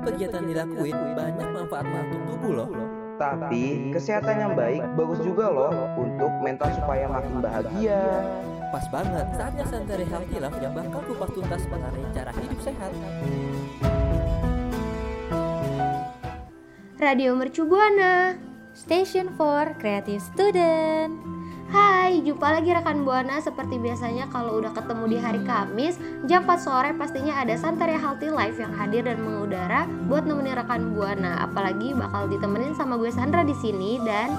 Setiap kegiatan dilakuin banyak manfaatnya untuk tubuh loh. Tapi kesehatan yang baik bagus juga loh untuk mental supaya makin bahagia. Pas banget saatnya Santai Healthy Life yang bakal kupas tuntas mengenai cara hidup sehat. Radio Mercu Buana. Station for Creative Student. Hai, jumpa lagi rekan Buana seperti biasanya kalau udah ketemu di hari Kamis jam 4 sore pastinya ada Santaria Healthy Life yang hadir dan mengudara buat nemenin rekan Buana. Apalagi bakal ditemenin sama gue Sandra di sini dan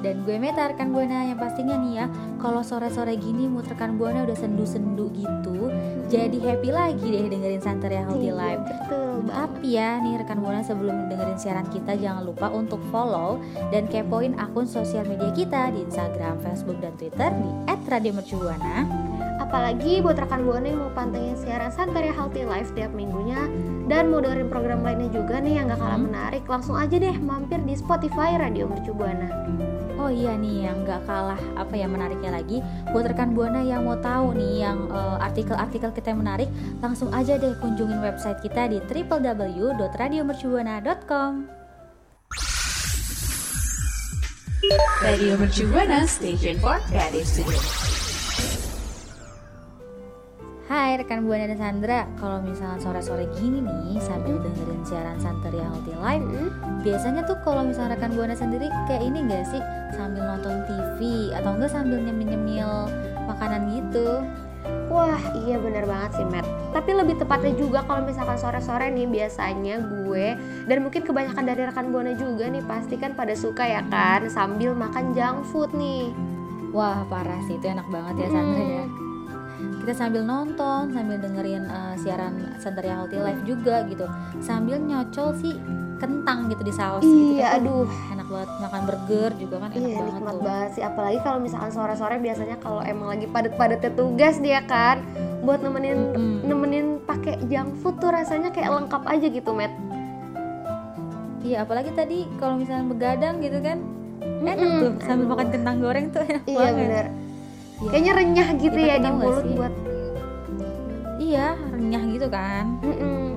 dan gue Meta rekan Buana yang pastinya nih ya kalau sore-sore gini mood rekan Buana udah sendu-sendu gitu jadi happy lagi deh dengerin Santaria Healthy Iya, Life. betul. Tapi ya nih rekan Buana sebelum dengerin siaran kita jangan lupa untuk follow dan kepoin akun sosial media kita di Instagram, Facebook, dan Twitter di @radiomercubuana. Apalagi buat rekan Buana yang mau pantengin siaran Santaria Healthy Life tiap minggunya dan mau dengerin program lainnya juga nih yang gak kalah Hmm. menarik, langsung aja deh mampir di Spotify Radio Mercu Buana. Oh iya nih yang gak kalah apa ya menariknya lagi buat rekan buana yang mau tahu nih yang eh, artikel-artikel kita yang menarik langsung aja deh kunjungin website kita di www.radiomercubuana.com. Radio Mercu Buana Station for Creative Student. Hai rekan buana dan Sandra, kalau misalnya sore-sore gini nih sambil dengerin siaran Santeria Healthy Life, Hmm? biasanya tuh kalau misalnya rekan buana sendiri kayak ini gak sih? Sambil nonton TV atau enggak sambil nyemil-nyemil makanan gitu? Wah iya bener banget sih Matt. Tapi lebih tepatnya juga kalau misalkan sore-sore nih biasanya gue Dan mungkin kebanyakan dari rekan Buana juga nih pasti kan pada suka ya kan Sambil makan junk food nih. Wah parah sih. Itu enak banget ya Sandra ya. Kita sambil nonton, sambil dengerin uh, siaran Santeria Healthy Life juga gitu, sambil nyocol sih kentang gitu di saus gitu. Iya kan. aduh Enak banget makan burger juga kan enak Iya banget nikmat tuh. banget sih Apalagi kalau misalkan sore-sore biasanya kalau emang lagi padet-padetnya tugas dia kan Buat nemenin Mm-mm. nemenin pakai junk food tuh rasanya kayak lengkap aja gitu Matt Iya apalagi tadi kalau misalnya begadang gitu kan enak Mm-mm. tuh sambil makan kentang goreng tuh enak Iya banget. bener Iya. Kayaknya renyah gitu Kita ya di mulut buat Iya renyah gitu kan. Eh,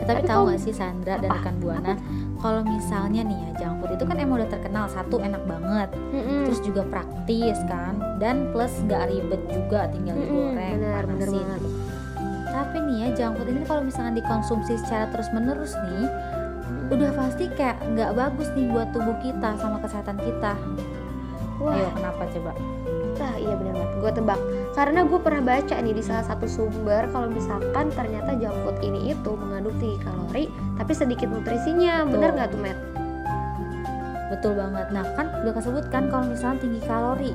Tapi Tapi tahu nggak sih Sandra dan Apa? rekan Buana kalau misalnya nih ya junk food itu kan emang udah terkenal satu enak banget Mm-mm. terus juga praktis kan dan plus nggak ribet juga tinggal Mm-mm, digoreng benar, benar panasin banget. tapi nih ya junk food ini kalau misalnya dikonsumsi secara terus menerus nih udah pasti kayak nggak bagus nih buat tubuh kita sama kesehatan kita Wah. ayo kenapa coba Nah iya benar banget, gue tebak. Karena gue pernah baca nih di salah satu sumber Kalau misalkan ternyata junk food ini itu mengandung tinggi kalori Tapi sedikit nutrisinya, bener Betul. gak tuh Matt? betul banget. Nah kan udah kesebut kan kalau misalnya tinggi kalori.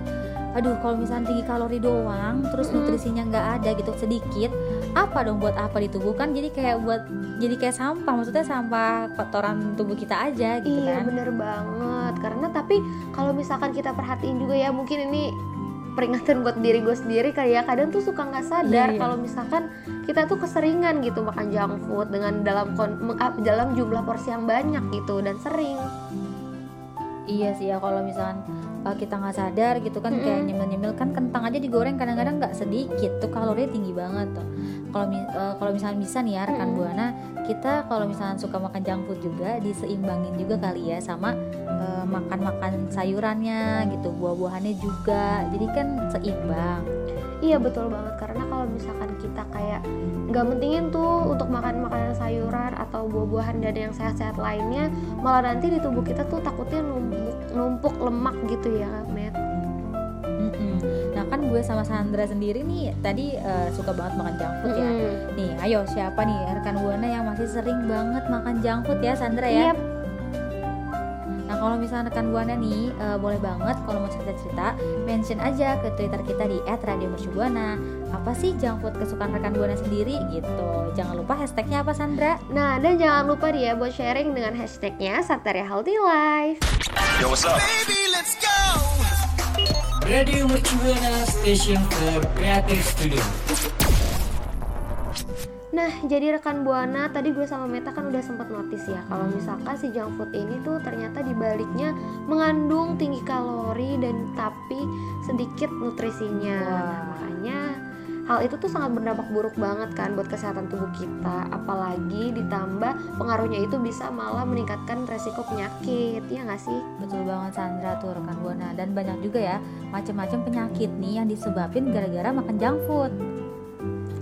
Aduh kalau misalnya tinggi kalori doang terus nutrisinya nggak ada gitu sedikit apa dong buat apa di tubuh kan jadi kayak buat jadi kayak sampah. Maksudnya sampah kotoran tubuh kita aja gitu Iya kan. bener banget. Karena tapi kalau misalkan kita perhatiin juga ya Mungkin ini peringatan buat diri gue sendiri kali ya Kadang tuh suka nggak sadar Iya, iya. kalau misalkan kita tuh keseringan gitu makan junk food Dengan dalam kon- ah, dalam jumlah porsi yang banyak gitu Dan sering Iya sih ya kalau misalkan uh, kita nggak sadar gitu kan kayak Mm-mm. nyemil-nyemil kan kentang aja digoreng kadang-kadang nggak sedikit tuh kalorinya tinggi banget tuh. Kalau uh, kalau misalnya bisa nih ya rekan Mm-mm. buana kita kalau misalnya suka makan junk food juga diseimbangin juga kali ya sama uh, makan-makan sayurannya gitu buah-buahannya juga jadi kan seimbang. Iya betul banget karena kalau misalkan kita kayak nggak mentingin tuh untuk makan makanan sayuran atau buah-buahan dan yang sehat-sehat lainnya malah nanti di tubuh kita tuh takutnya numpuk numpuk lemak gitu ya. Mm-mm. Nah kan gue sama Sandra sendiri nih tadi uh, suka banget makan junk food ya. Nih, ayo siapa nih rekan buana yang masih sering banget makan junk food ya Sandra ya? Yep. Nah kalau misalnya rekan buana nih eh, boleh banget kalau mau cerita-cerita mention aja ke Twitter kita di @radiomercubuana. Apa sih junk food kesukaan rekan buana sendiri gitu. Jangan lupa hashtagnya apa Sandra? Nah, dan jangan lupa dia buat sharing dengan hashtagnya Santeria Healthy Life. Radio Mercubuana Station for Creative Studio. Nah, jadi rekan Buana tadi gue sama Meta kan udah sempat notice ya kalau misalkan si junk food ini tuh ternyata dibaliknya mengandung tinggi kalori dan tapi sedikit nutrisinya. Nah, makanya hal itu tuh sangat berdampak buruk banget kan buat kesehatan tubuh kita, apalagi ditambah pengaruhnya itu bisa malah meningkatkan resiko penyakit, ya nggak sih? Betul banget Sandra tuh rekan buana dan banyak juga ya macam-macam penyakit nih yang disebabin gara-gara makan junk food.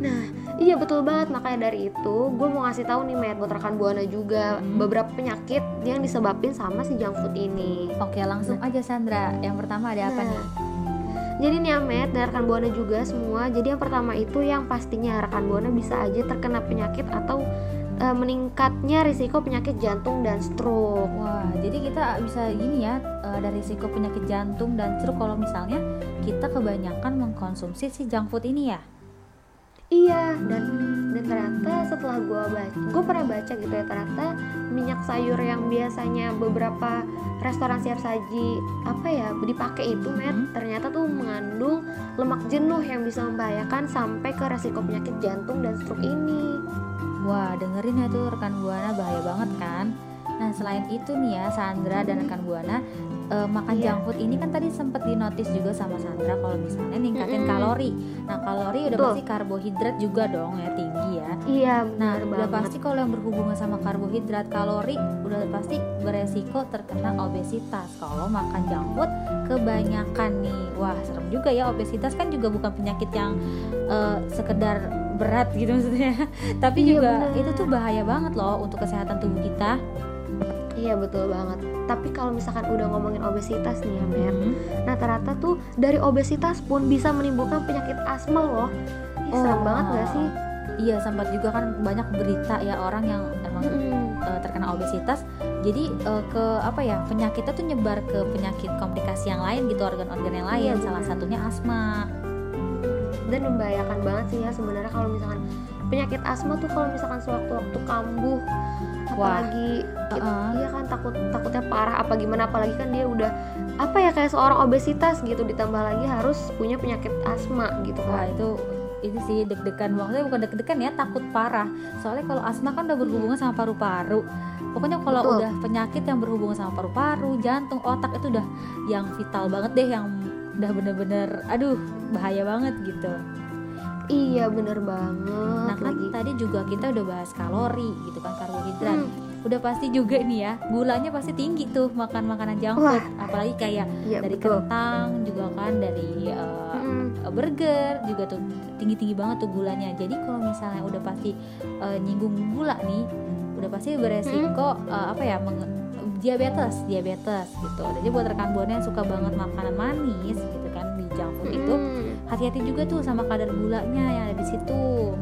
Nah, iya betul banget. Makanya dari itu, gue mau ngasih tahu nih, Matt, buat rekan buana juga beberapa penyakit yang disebabin sama si junk food ini. Oke langsung aja Sandra. Yang pertama ada apa Nah, nih? Jadi nih Amet dan rekan buana juga semua. Jadi yang pertama itu yang pastinya rekan buana bisa aja terkena penyakit atau e, meningkatnya risiko penyakit jantung dan stroke. Wah, jadi kita bisa gini ya, eh, dari risiko penyakit jantung dan stroke kalau misalnya kita kebanyakan mengkonsumsi si junk food ini ya. Iya, dan dan ternyata setelah gue baca, gue pernah baca gitu ya ternyata minyak sayur yang biasanya beberapa restoran siap saji apa ya dipakai itu met ternyata tuh mengandung lemak jenuh yang bisa membahayakan sampai ke resiko penyakit jantung dan stroke ini. Wah, dengerin ya tuh rekan buana bahaya banget kan. Nah, selain itu nih ya Sandra dan rekan buana eh, makan Iya. junk food ini kan tadi sempat dinotis juga sama Sandra kalau misalnya ningkatin Mm-mm. kalori. Nah, kalori udah Betul. pasti karbohidrat juga dong ya tinggi ya. Iya, Nah, benar udah banget. pasti kalau yang berhubungan sama karbohidrat, kalori udah pasti beresiko terkena obesitas. Kalau makan junk food kebanyakan nih, wah serem juga ya obesitas kan juga bukan penyakit yang eh, sekedar berat gitu maksudnya. Tapi Iya, juga benar. itu tuh bahaya banget loh untuk kesehatan tubuh kita. Iya betul banget. Tapi kalau misalkan udah ngomongin obesitas nih ya, Mer. Mhm. Nah ternyata tuh dari obesitas pun bisa menimbulkan penyakit asma loh. Ih, serem Oh. banget gak sih? Iya, sempat juga kan banyak berita ya orang yang emang eh, terkena obesitas jadi eh, ke apa ya penyakitnya tuh nyebar ke penyakit komplikasi yang lain gitu organ-organ yang lain Iya, salah satunya asma Dan membahayakan banget sih ya sebenarnya kalau misalkan penyakit asma tuh kalau misalkan sewaktu-waktu kambuh apalagi kita- uh-uh. iya kan takut takutnya parah apa gimana apalagi kan dia udah apa ya kayak seorang obesitas gitu ditambah lagi harus punya penyakit asma gitu Wah kan. itu itu sih deg-degan maksudnya bukan deg-degan ya takut parah soalnya kalau asma kan udah berhubungan sama paru-paru pokoknya kalau Betul. udah penyakit yang berhubungan sama paru-paru jantung otak itu udah yang vital banget deh yang udah bener-bener aduh bahaya banget gitu Iya bener banget nah kan lagi. tadi juga kita udah bahas kalori gitu kan karbohidrat Hmm, udah pasti juga nih ya gulanya pasti tinggi tuh makan makanan junk Wah. food apalagi kayak iya dari betul. kentang juga kan dari uh, Mm-mm. burger juga tuh tinggi tinggi banget tuh gulanya jadi kalau misalnya udah pasti uh, nyinggung gula nih udah pasti beresiko uh, apa ya diabetes diabetes gitu jadi buat rekan buana yang suka banget makanan manis gitu hati-hati juga tuh sama kadar gulanya yang ada di situ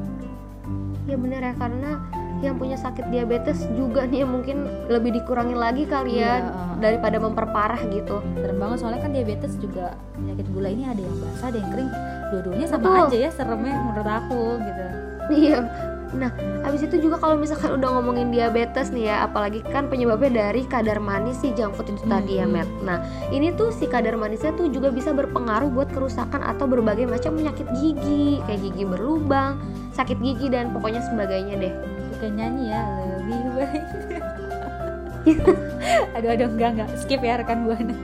Ya bener ya karena yang punya sakit diabetes juga nih mungkin lebih dikurangin lagi kali ya Iya, uh, daripada memperparah gitu. serem banget soalnya kan diabetes juga penyakit gula ini ada yang basah ada yang kering dua-duanya sama Betul. aja ya seremnya menurut aku gitu Iya. Nah, habis itu juga kalau misalkan udah ngomongin diabetes nih ya, apalagi kan penyebabnya dari kadar manis si junk food itu tadi ya, Hmm. Matt. Nah, ini tuh si kadar manisnya tuh juga bisa berpengaruh buat kerusakan atau berbagai macam penyakit gigi, kayak gigi berlubang, sakit gigi dan pokoknya sebagainya deh. kayak nyanyi ya lebih baik aduh aduh enggak enggak skip ya rekan buana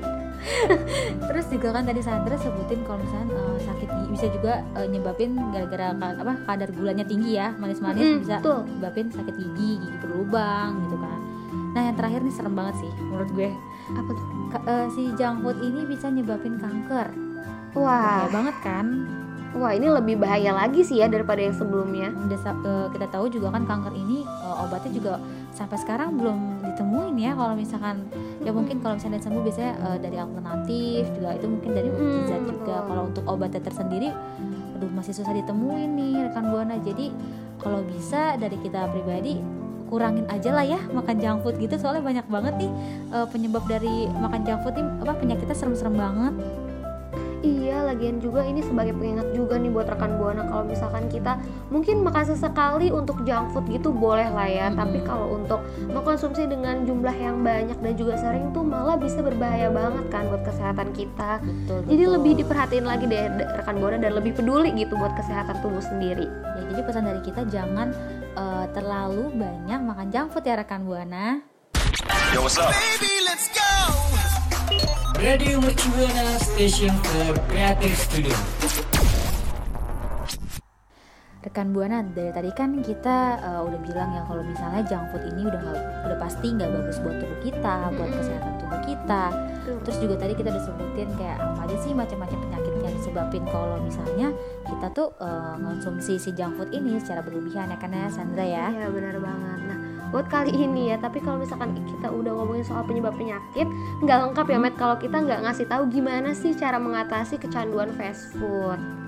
terus juga kan tadi Sandra sebutin kalau misalnya eh, sakit gigi bisa juga eh, nyebabin gara-gara apa kadar gulanya tinggi ya manis-manis Mm-mm, bisa betul. nyebabin sakit gigi gigi berlubang gitu kan nah yang terakhir nih serem banget sih menurut gue Apa tuh? Ka- eh, si junk food ini bisa nyebabin kanker Wah, bahaya banget kan wah ini lebih bahaya lagi sih ya daripada yang sebelumnya. udah kita tahu juga kan kanker ini obatnya juga sampai sekarang belum ditemuin ya kalau misalkan ya mungkin kalau misalnya sembuh biasanya eh, dari alternatif juga itu mungkin dari mukjizat juga. betul. kalau untuk obatnya tersendiri aduh masih susah ditemuin nih rekan buana. Jadi kalau bisa dari kita pribadi kurangin aja lah ya makan junk food gitu. Soalnya banyak banget nih eh, penyebab dari makan junk food ini apa penyakitnya serem-serem banget Iya, lagian juga ini sebagai pengingat juga nih buat rekan buana kalau misalkan kita mungkin makan sesekali untuk junk food gitu boleh lah ya. Mm-mm. Tapi kalau untuk mengkonsumsi dengan jumlah yang banyak dan juga sering tuh malah bisa berbahaya banget kan buat kesehatan kita. betul Jadi betul. lebih diperhatiin lagi deh de- rekan buana dan lebih peduli gitu buat kesehatan tubuh sendiri. ya jadi pesan dari kita jangan eh, terlalu banyak makan junk food ya rekan buana Radio Mercubuana Station for Creative Studio. rekan buana dari tadi kan kita eh, udah bilang ya kalau misalnya junk food ini udah nggak udah pasti nggak bagus buat tubuh kita buat kesehatan tubuh kita terus juga tadi kita udah sebutin kayak apa aja sih macam-macam penyakit yang disebabin kalau misalnya kita tuh eh, ngonsumsi si junk food ini secara berlebihan ya kan ya Sandra ya Iya benar banget. Buat kali ini ya, tapi kalau misalkan kita udah ngomongin soal penyebab penyakit, nggak lengkap ya Matt kalau kita nggak ngasih tahu gimana sih cara mengatasi kecanduan fast food.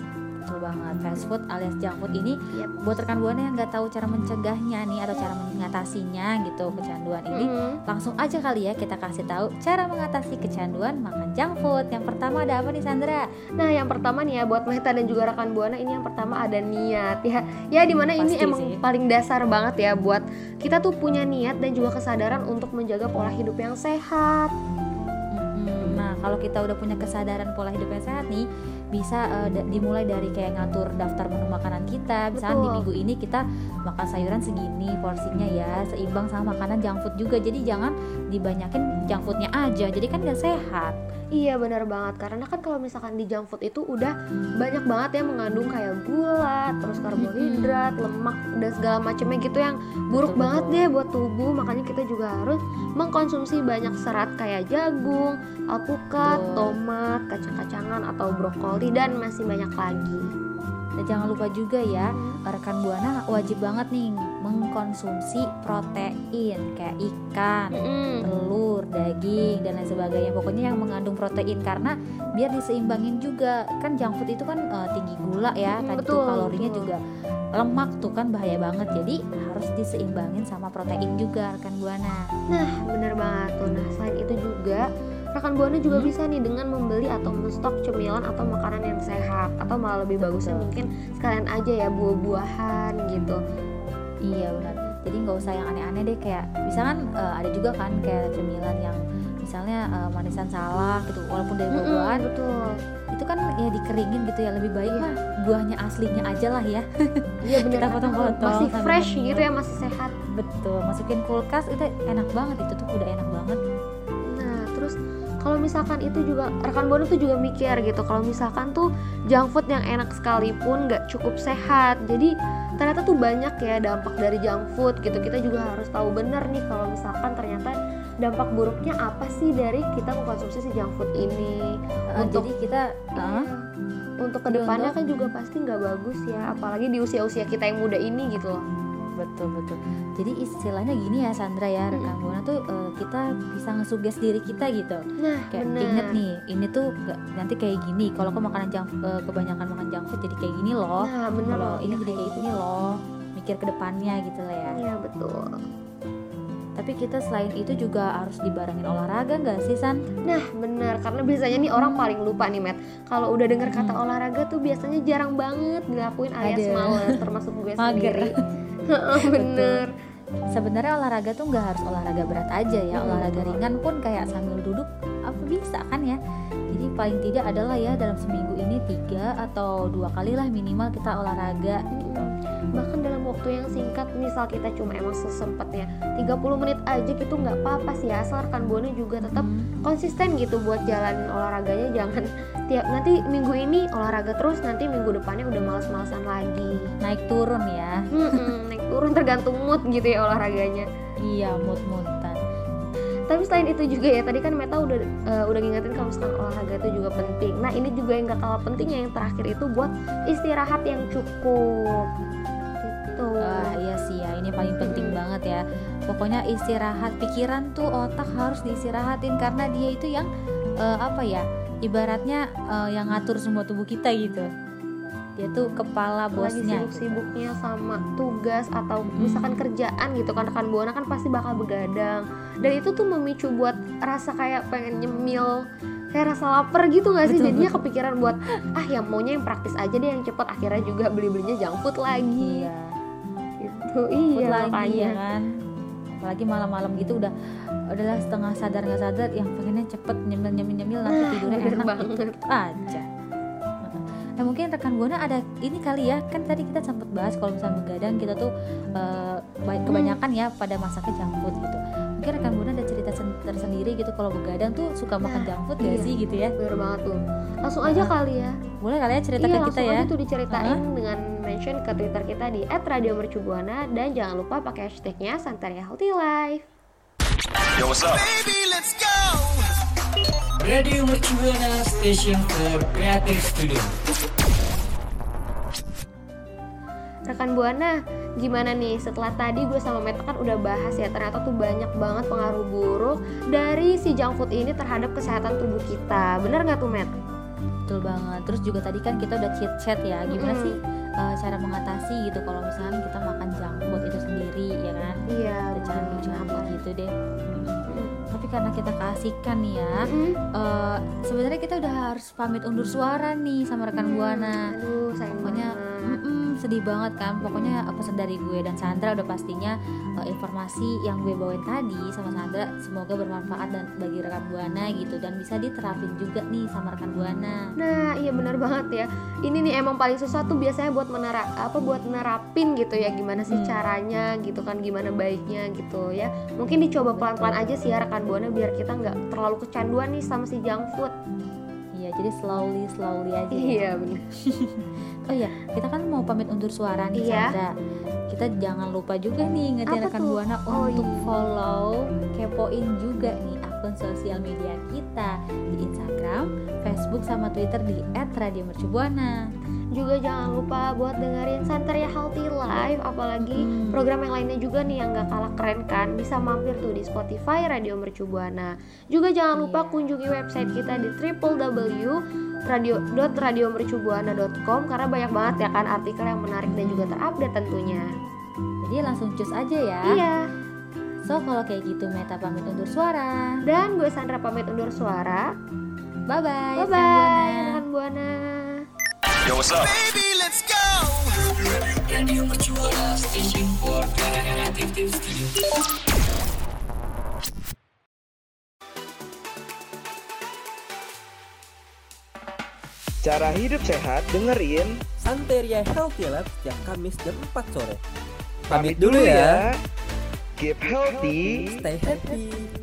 Betul banget fast food alias junk food ini Yap. buat rekan buana yang nggak tahu cara mencegahnya nih atau cara mengatasinya gitu kecanduan ini Mm-mm. langsung aja kali ya kita kasih tahu cara mengatasi kecanduan makan junk food yang pertama ada apa nih Sandra Nah yang pertama nih ya buat Meta dan juga rekan buana ini yang pertama ada niat ya. Ya di mana ini Pasti emang sih. paling dasar banget ya buat kita tuh punya niat dan juga kesadaran untuk menjaga pola hidup yang sehat. Nah, kalau kita udah punya kesadaran pola hidup yang sehat nih, bisa da- dimulai dari kayak ngatur daftar menu makanan kita. Misalnya di minggu ini kita makan sayuran segini porsinya ya, seimbang sama makanan junk food juga. Jadi jangan dibanyakin junk foodnya aja. Jadi kan gak sehat. Iya benar banget karena kan kalau misalkan di junk food itu udah banyak banget ya mengandung kayak gula, terus karbohidrat, lemak dan segala macamnya gitu yang buruk Betul, banget deh buat tubuh. Makanya kita juga harus mengkonsumsi banyak serat kayak jagung, alpukat, Betul. tomat, kacang-kacangan atau brokoli dan masih banyak lagi. Dan jangan lupa juga ya, rekan buana wajib banget nih mengkonsumsi protein kayak ikan, Mm-mm. telur, daging dan lain sebagainya. Pokoknya yang mengandung protein karena biar diseimbangin juga. Kan junk food itu kan eh, tinggi gula ya, Mm, tadi betul, tuh kalorinya betul. juga lemak tuh kan bahaya banget. Jadi harus diseimbangin sama protein juga rekan buana. Nah, bener banget tuh. Nah, selain itu juga rekan buana juga Hmm. bisa nih dengan membeli atau menstok cemilan atau makanan yang sehat atau malah lebih bagusnya Betul. mungkin sekalian aja ya buah-buahan gitu. Iya benar. Jadi nggak usah yang aneh-aneh deh kayak misalkan eh, ada juga kan kayak cemilan yang misalnya eh, manisan salak gitu walaupun dari buah-buahan betul. itu kan ya dikeringin gitu ya lebih baik Iya. mah buahnya aslinya aja lah ya Iya bener Kita potong-potong masih fresh ngemil. gitu ya, masih sehat. betul masukin kulkas itu enak banget itu tuh udah enak banget terus kalau misalkan itu juga rekan buana tuh juga mikir gitu kalau misalkan tuh junk food yang enak sekalipun nggak cukup sehat jadi ternyata tuh banyak ya dampak dari junk food gitu. Kita juga harus tahu bener nih kalau misalkan ternyata dampak buruknya apa sih dari kita mengkonsumsi si junk food ini. Eh, Untuk- jadi kita eh, untuk ke depannya untuk- kan juga pasti nggak bagus ya apalagi di usia-usia kita yang muda ini gitu loh betul betul. Jadi istilahnya gini ya Sandra ya rekan buana tuh eh, kita bisa ngesuges diri kita gitu. Nah kayak bener inget nih ini tuh nggak- nanti kayak gini. Kalau kau makanan junk eh, kebanyakan makan junk food jadi kayak gini loh. Nah bener kalau loh ini jadi kayak gini loh mikir ke depannya gitu lah ya. Iya betul. Tapi kita selain itu juga harus dibarengin olahraga nggak sih San? Nah bener karena biasanya nih orang paling lupa nih Matt Kalau udah denger kata Hmm. olahraga tuh biasanya jarang banget dilakuin alias Ada. males termasuk gue Mager. sendiri Bener. Sebenarnya olahraga tuh nggak harus olahraga berat aja ya. Hmm, olahraga ringan pun kayak sambil duduk apa bisa kan ya. Jadi paling tidak adalah ya dalam seminggu ini tiga atau dua kali lah minimal kita olahraga gitu. Bahkan dalam waktu yang singkat misal kita cuma emang sesempatnya 30 menit aja gitu nggak apa-apa sih asal rekan buana juga tetap Hmm, konsisten gitu buat jalanin olahraganya. Jangan tiap nanti minggu ini olahraga terus nanti minggu depannya udah males-malesan lagi. Naik turun ya. Mm-mm, naik turun tergantung mood gitu ya olahraganya iya mood moodan Tapi selain itu juga ya tadi kan Meta udah eh, udah ngingetin kalau misalkan olahraga itu juga penting. Nah ini juga yang gak kalah pentingnya yang terakhir itu buat istirahat yang cukup. Gitu. Ah iya sih ya, ini paling penting banget ya. Pokoknya istirahat pikiran tuh otak harus diistirahatin karena dia itu yang eh, apa ya? Ibaratnya eh, yang ngatur semua tubuh kita gitu. Dia tuh kepala lagi bosnya sibuk-sibuknya sama tugas atau misalkan kerjaan gitu kan rekan buana kan pasti bakal begadang. Dan itu tuh memicu buat rasa kayak pengen nyemil kayak rasa lapar gitu gak sih? Betul, jadinya kepikiran buat ah yang maunya yang praktis aja deh yang cepet akhirnya juga beli-belinya junk food lagi. Iya. Gitu. Iya lagi makanya. ya kan? Apalagi malam-malam gitu udah udahlah setengah sadar nggak sadar yang pengennya cepet nyemil nyemil nyemil nanti tidurnya enak banget. gitu aja Nah mungkin rekan buana ada ini kali ya. Kan tadi kita sempat bahas kalau misalnya begadang kita tuh ba- kebanyakan ya pada masaknya junk food gitu. Mungkin rekan buana ada cerita sen- tersendiri gitu kalau begadang tuh suka makan Nah, junk food gak iya. sih gitu ya? Bener banget tuh. Langsung aja kali ya. boleh kali ya cerita iya ke kita ya. tuh diceritain dengan mention ke twitter kita di @radiomercubuana dan jangan lupa pakai hashtagnya Santaria Healthy Life Radio Mercubuana Station for Creative Studio. Rekan Buana, gimana nih setelah tadi gue sama Meta kan udah bahas ya ternyata tuh banyak banget pengaruh buruk dari si junk food ini terhadap kesehatan tubuh kita. Bener nggak tuh Met? betul banget terus juga tadi kan kita udah chit chat ya gimana sih eh, cara mengatasi gitu kalau misalnya kita makan junk food itu sendiri ya kan Iya. cara candu gitu deh karena kita kasihkan nih ya Mm-mm. eh, sebenarnya kita udah harus pamit undur suara nih sama rekan buana Aduh, sayang pokoknya banget. Sedih banget kan pokoknya pesan dari gue dan Sandra udah pastinya eh, informasi yang gue bawain tadi sama Sandra semoga bermanfaat dan bagi rekan buana gitu dan bisa diterapin juga nih sama rekan buana Nah, iya bener banget ya. Ini nih emang paling susah tuh biasanya buat menera apa buat nerapin gitu ya gimana sih Hmm. caranya gitu kan gimana baiknya gitu ya. Mungkin dicoba pelan-pelan aja sih ya rekan buana biar kita nggak terlalu kecanduan nih sama si junk food. Iya, jadi slowly slowly aja. ya. Iya bener. Oh iya, kita kan mau pamit undur suara nih Iya. Sandra. Kita jangan lupa juga nih ingetin Apa rekan buana Oh, untuk iya. follow, kepoin juga nih akun sosial media kita di Instagram, Facebook sama Twitter di @radiomercubuana. Juga jangan lupa buat dengerin Santeria Healthy Live apalagi Hmm. program yang lainnya juga nih yang gak kalah keren kan bisa mampir tuh di Spotify Radio Mercu Buana. Juga jangan lupa Iya. kunjungi website kita di www.radio.radiomercubuana.com karena banyak banget ya kan artikel yang menarik dan juga terupdate tentunya. Jadi langsung cus aja ya. Iya. So kalau kayak gitu Meta pamit undur suara. Dan gue Sandra pamit undur suara. Bye bye. Bye bye rekan Buana. Radio Mercubuana Station for Creative Studio. Cara hidup sehat dengerin Santeria Healthy Lab setiap Kamis jam 4 sore. Pamit dulu ya. Keep healthy Stay happy.